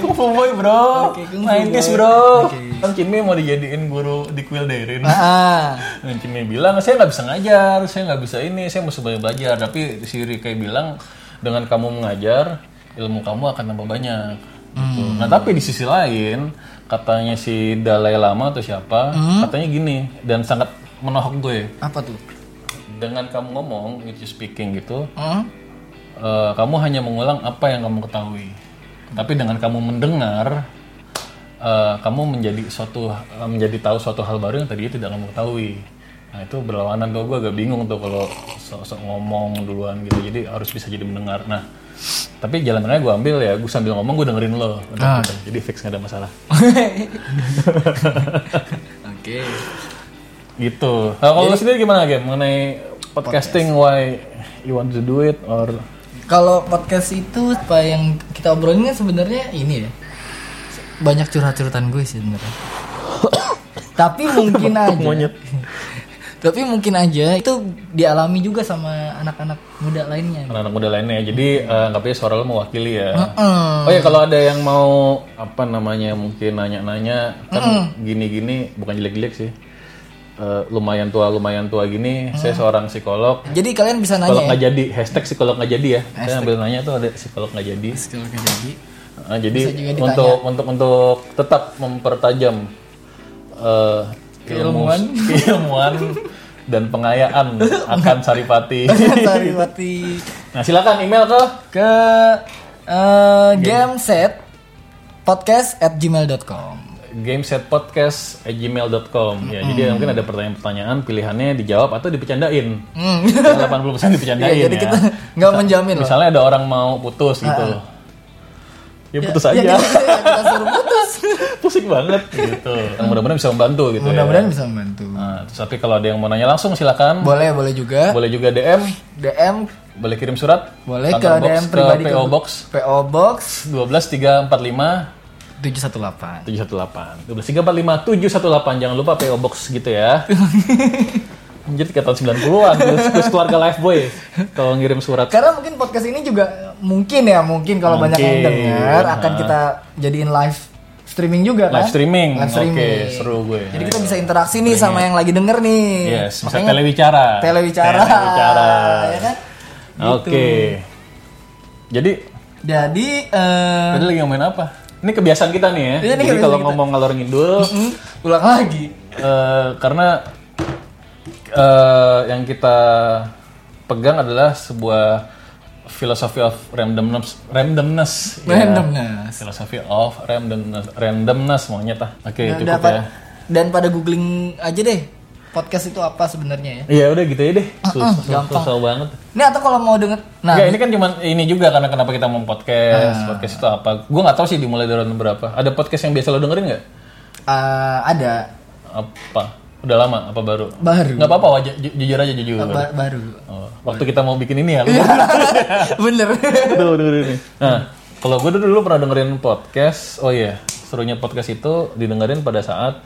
Kung Fu Boy bro, Oke, Kung Fu 90s Boy. bro. Oke. Kan Kinmi mau dijadiin guru di Kuil Dairin. Ah, Dan Kimi bilang, saya nggak bisa ngajar, saya nggak bisa ini, saya mesti banyak belajar. Tapi si Rikai bilang, dengan kamu mengajar, ilmu kamu akan tambah banyak. Gitu. Nah tapi di sisi lain, katanya si Dalai Lama atau siapa, katanya gini, dan sangat menohok gue. apa tuh? Dengan kamu ngomong, which is speaking gitu, Hmm? eh, kamu hanya mengulang apa yang kamu ketahui. Tapi dengan kamu mendengar, eh, kamu menjadi suatu eh, menjadi tahu suatu hal baru yang tadinya tidak kamu ketahui. Nah itu berlawanan tuh gue agak bingung tuh kalau sok-sok ngomong duluan gitu. Jadi harus bisa jadi mendengar. Nah tapi jalan tengahnya gue ambil ya, gue sambil ngomong gue dengerin lo. Udah, gitu. Jadi fix gak ada masalah. [LAUGHS] [LAUGHS] Oke. Gitu. Nah, kalau lo sendiri gimana game mengenai podcasting? Why you want to do it or Kalau podcast itu apa yang kita obrolin kan sebenarnya ini ya. Banyak curhat-curhatan gue sih sebenarnya. [COUGHS] Tapi mungkin aja. Monyet. [LAUGHS] Tapi mungkin aja itu dialami juga sama anak-anak muda lainnya. anak-anak muda lainnya. Jadi eh, anggapnya suara lo mewakili ya. Heeh. Oh ya kalau ada yang mau apa namanya mungkin nanya-nanya kan gini-gini bukan jelek-jelek sih. Eh, lumayan tua lumayan tua gini. Saya seorang psikolog. Jadi kalian bisa Psikolog nanya ya. nggak jadi hashtag psikolog nggak jadi ya. Saya ambil nanya tuh ada psikolog nggak jadi. Kalau nggak jadi. Eh, jadi untuk untuk untuk tetap mempertajam ilmu Keilmuan. keilmuan dan pengayaan akan Saripati. [LAUGHS] Saripati Nah silakan email ke ke eh, gameset podcast at gmail.com gamesetpodcast@gmail.com ya jadi mungkin ada pertanyaan-pertanyaan pilihannya dijawab atau dipecandain? Hmm. Yang 80% dipecandain [LAUGHS] Iya, jadi ya. kita nggak menjamin loh. misalnya ada orang mau putus gitu. ya putus Ya, aja. kita, kita suruh putus. [LAUGHS] pusing banget gitu. Yang mudah-mudahan bisa membantu gitu Mudah-mudahan ya bisa membantu. nah, terus tapi kalau ada yang mau nanya langsung silakan. Boleh, boleh juga. boleh juga DM DM boleh kirim surat. Boleh ke Kantor box, DM pribadi ke PO Box. PO Box 12345 718. 718 12345 718 jangan lupa PO Box gitu ya. [LAUGHS] Anjir kayak tahun 90-an terus, keluarga live boy kalau ngirim surat. Karena mungkin podcast ini juga mungkin ya, mungkin kalau banyak yang dengar akan kita jadiin live streaming juga kan? live streaming. Live streaming. oke seru gue. Jadi kita bisa interaksi nih sama yang lagi denger nih. yes bisa Makanya telewicara telewicara. telewicara Ya kan? oke. Jadi Jadi eh tadi lagi ngomongin apa ini kebiasaan kita nih ya Iya, ini jadi kalau kita. ngomong ngalor ngidul hmm, ulang lagi. eh, karena eh, yang kita pegang adalah sebuah philosophy of randomness randomness ya. Randomness. philosophy of randomness randomness maunya tah oke Dan cukup dapat ya dan pada googling aja deh podcast itu apa sebenarnya ya. iya udah gitu ya deh. Susah, susah, gampang. susah banget. Ini atau kalau mau denger nah. Nggak, ini kan cuman ini juga karena kenapa kita mau podcast podcast itu apa? Gue nggak tahu sih dimulai dari tahun berapa. Ada podcast yang biasa lo dengerin nggak? Eh, ada. Apa? Udah lama? Apa baru? Baru. nggak apa-apa wajah ju- jujur aja jujur. Ba- baru. Oh, waktu kita mau bikin ini ya. [LAUGHS] Bener. Tuh, dengerin ini. Nah, kalau gue dulu pernah dengerin podcast, oh iya, serunya podcast itu didengerin pada saat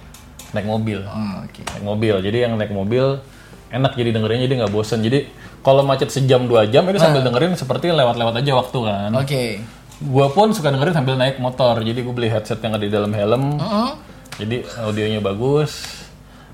naik mobil. Oh, Oke. Naik mobil, jadi yang naik mobil enak jadi dengerinnya jadi nggak bosen. Jadi kalau macet sejam dua jam itu sambil dengerin seperti lewat-lewat aja waktu kan. Oke. Gue pun suka dengerin sambil naik motor, jadi gue beli headset yang ada di dalam helm. Heeh. Jadi audionya bagus.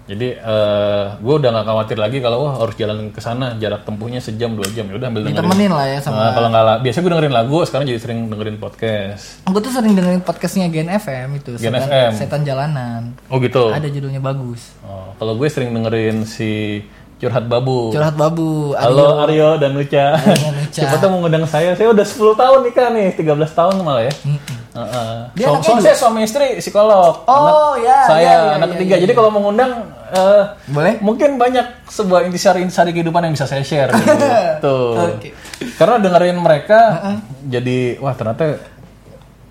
Jadi eh gue udah nggak khawatir lagi kalau wah harus jalan ke sana jarak tempuhnya sejam dua jam ya udah ambil dengerin. Ditemenin lah ya sama Nah, kalau nggak lah, biasanya gue dengerin lagu, sekarang jadi sering dengerin podcast. Aku tuh sering dengerin podcastnya Gen FM itu Gen Setan, FM. Setan Jalanan Oh gitu. Ada judulnya bagus Oh, kalau gue sering dengerin si Curhat Babu. Curhat Babu Halo Aryo dan Nucha. [LAUGHS] Siapa tuh mau ngundang saya? Saya udah 10 tahun nikah nih, 13 tahun malah ya. Heeh. Dia Suami- anaknya suami saya suami istri psikolog. Oh, ya, Saya ya, ya, anak ya, ketiga. ya, Jadi kalau mau ngundang eh, Boleh? Mungkin banyak sebuah intisari-intisari kehidupan yang bisa saya share gitu. [LAUGHS] Oke. Karena dengerin mereka jadi wah ternyata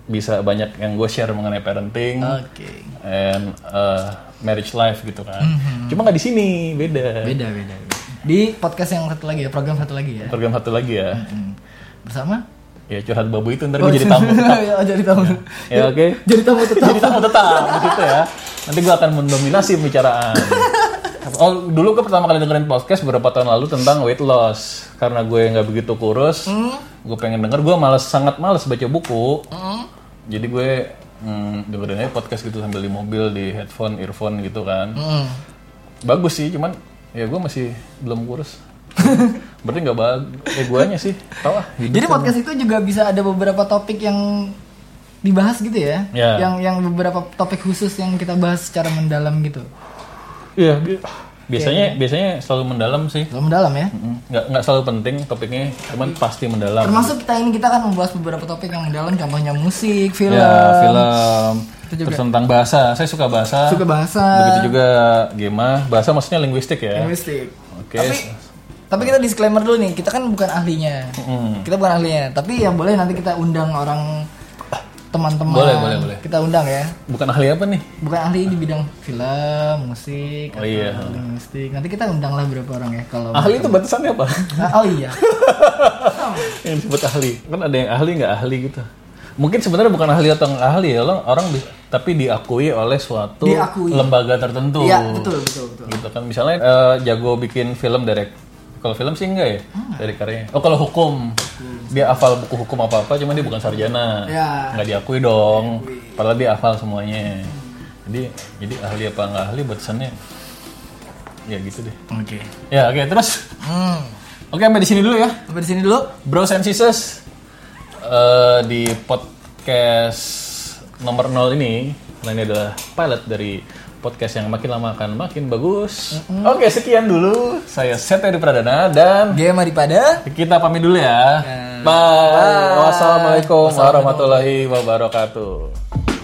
bisa banyak yang gue share mengenai parenting Oke and uh, marriage life gitu kan. Cuma nggak di sini, beda. Beda beda Di podcast yang satu lagi ya Program satu lagi ya Program satu lagi ya. Hmm. Bersama Ya curhat babu itu ntar gue [LAUGHS] jadi tamu. ya, oh, jadi tamu ya oke. [LAUGHS] Jadi tamu tetap Jadi tamu tetap di situ ya. Nanti gue akan mendominasi pembicaraan. Oh dulu gue pertama kali dengerin podcast beberapa tahun lalu tentang weight loss karena gue nggak begitu kurus, gue pengen denger. Gue malas sangat malas baca buku. Jadi gue hmm, dengerin aja podcast gitu sambil di mobil di headphone, earphone gitu kan. Hmm. Bagus sih, cuman ya gue masih belum kurus. [LAUGHS] Berarti nggak bagus. Eh guanya sih, tau ah. hidup Jadi kan. podcast itu juga bisa ada beberapa topik yang dibahas gitu ya Ya. Yang yang beberapa topik khusus yang kita bahas secara mendalam gitu Iya, bi- biasanya biasanya selalu mendalam sih. Selalu mendalam ya? Nggak nggak selalu penting topiknya cuman pasti mendalam. Termasuk kita ini kita kan membahas beberapa topik yang mendalam contohnya musik, film, ya film terus tentang bahasa. Saya suka bahasa. Suka bahasa, begitu juga gema. Bahasa maksudnya linguistik ya? Linguistik. oke. Tapi tapi kita disclaimer dulu nih, kita kan bukan ahlinya. Mm. Kita bukan ahlinya, tapi ya boleh nanti kita undang orang teman-teman. Boleh, boleh, boleh. Kita undang ya. bukan ahli apa nih Bukan ahli di bidang film, musik, Oh, iya. linguistik. Nanti kita undang lah beberapa orang ya kalau ahli itu batasannya apa Ah, oh iya. [LAUGHS] yang disebut ahli kan ada yang ahli nggak ahli gitu mungkin sebenarnya bukan ahli atau nggak ahli ya orang orang tapi diakui oleh suatu Diakui. lembaga tertentu Iya, betul, betul, betul. gitu kan misalnya eh, jago bikin film direct kalau film sih enggak ya Ah. dari karyanya oh kalau hukum dia hafal buku hukum apa apa cuman dia bukan sarjana Ya. nggak diakui dong padahal dia hafal semuanya jadi jadi ahli apa nggak ahli batasannya ya gitu deh Oke. ya oke terus Hmm. oke sampai di sini dulu ya Sampai di sini dulu. Bros and Sisters eh, di podcast nomor 0 ini karena ini adalah pilot dari podcast yang makin lama akan makin bagus. Oke, sekian dulu. Saya Seta di Pradana dan Game daripada kita pamit dulu ya. Ya. Bye. Bye. Wassalamualaikum warahmatullahi wabarakatuh.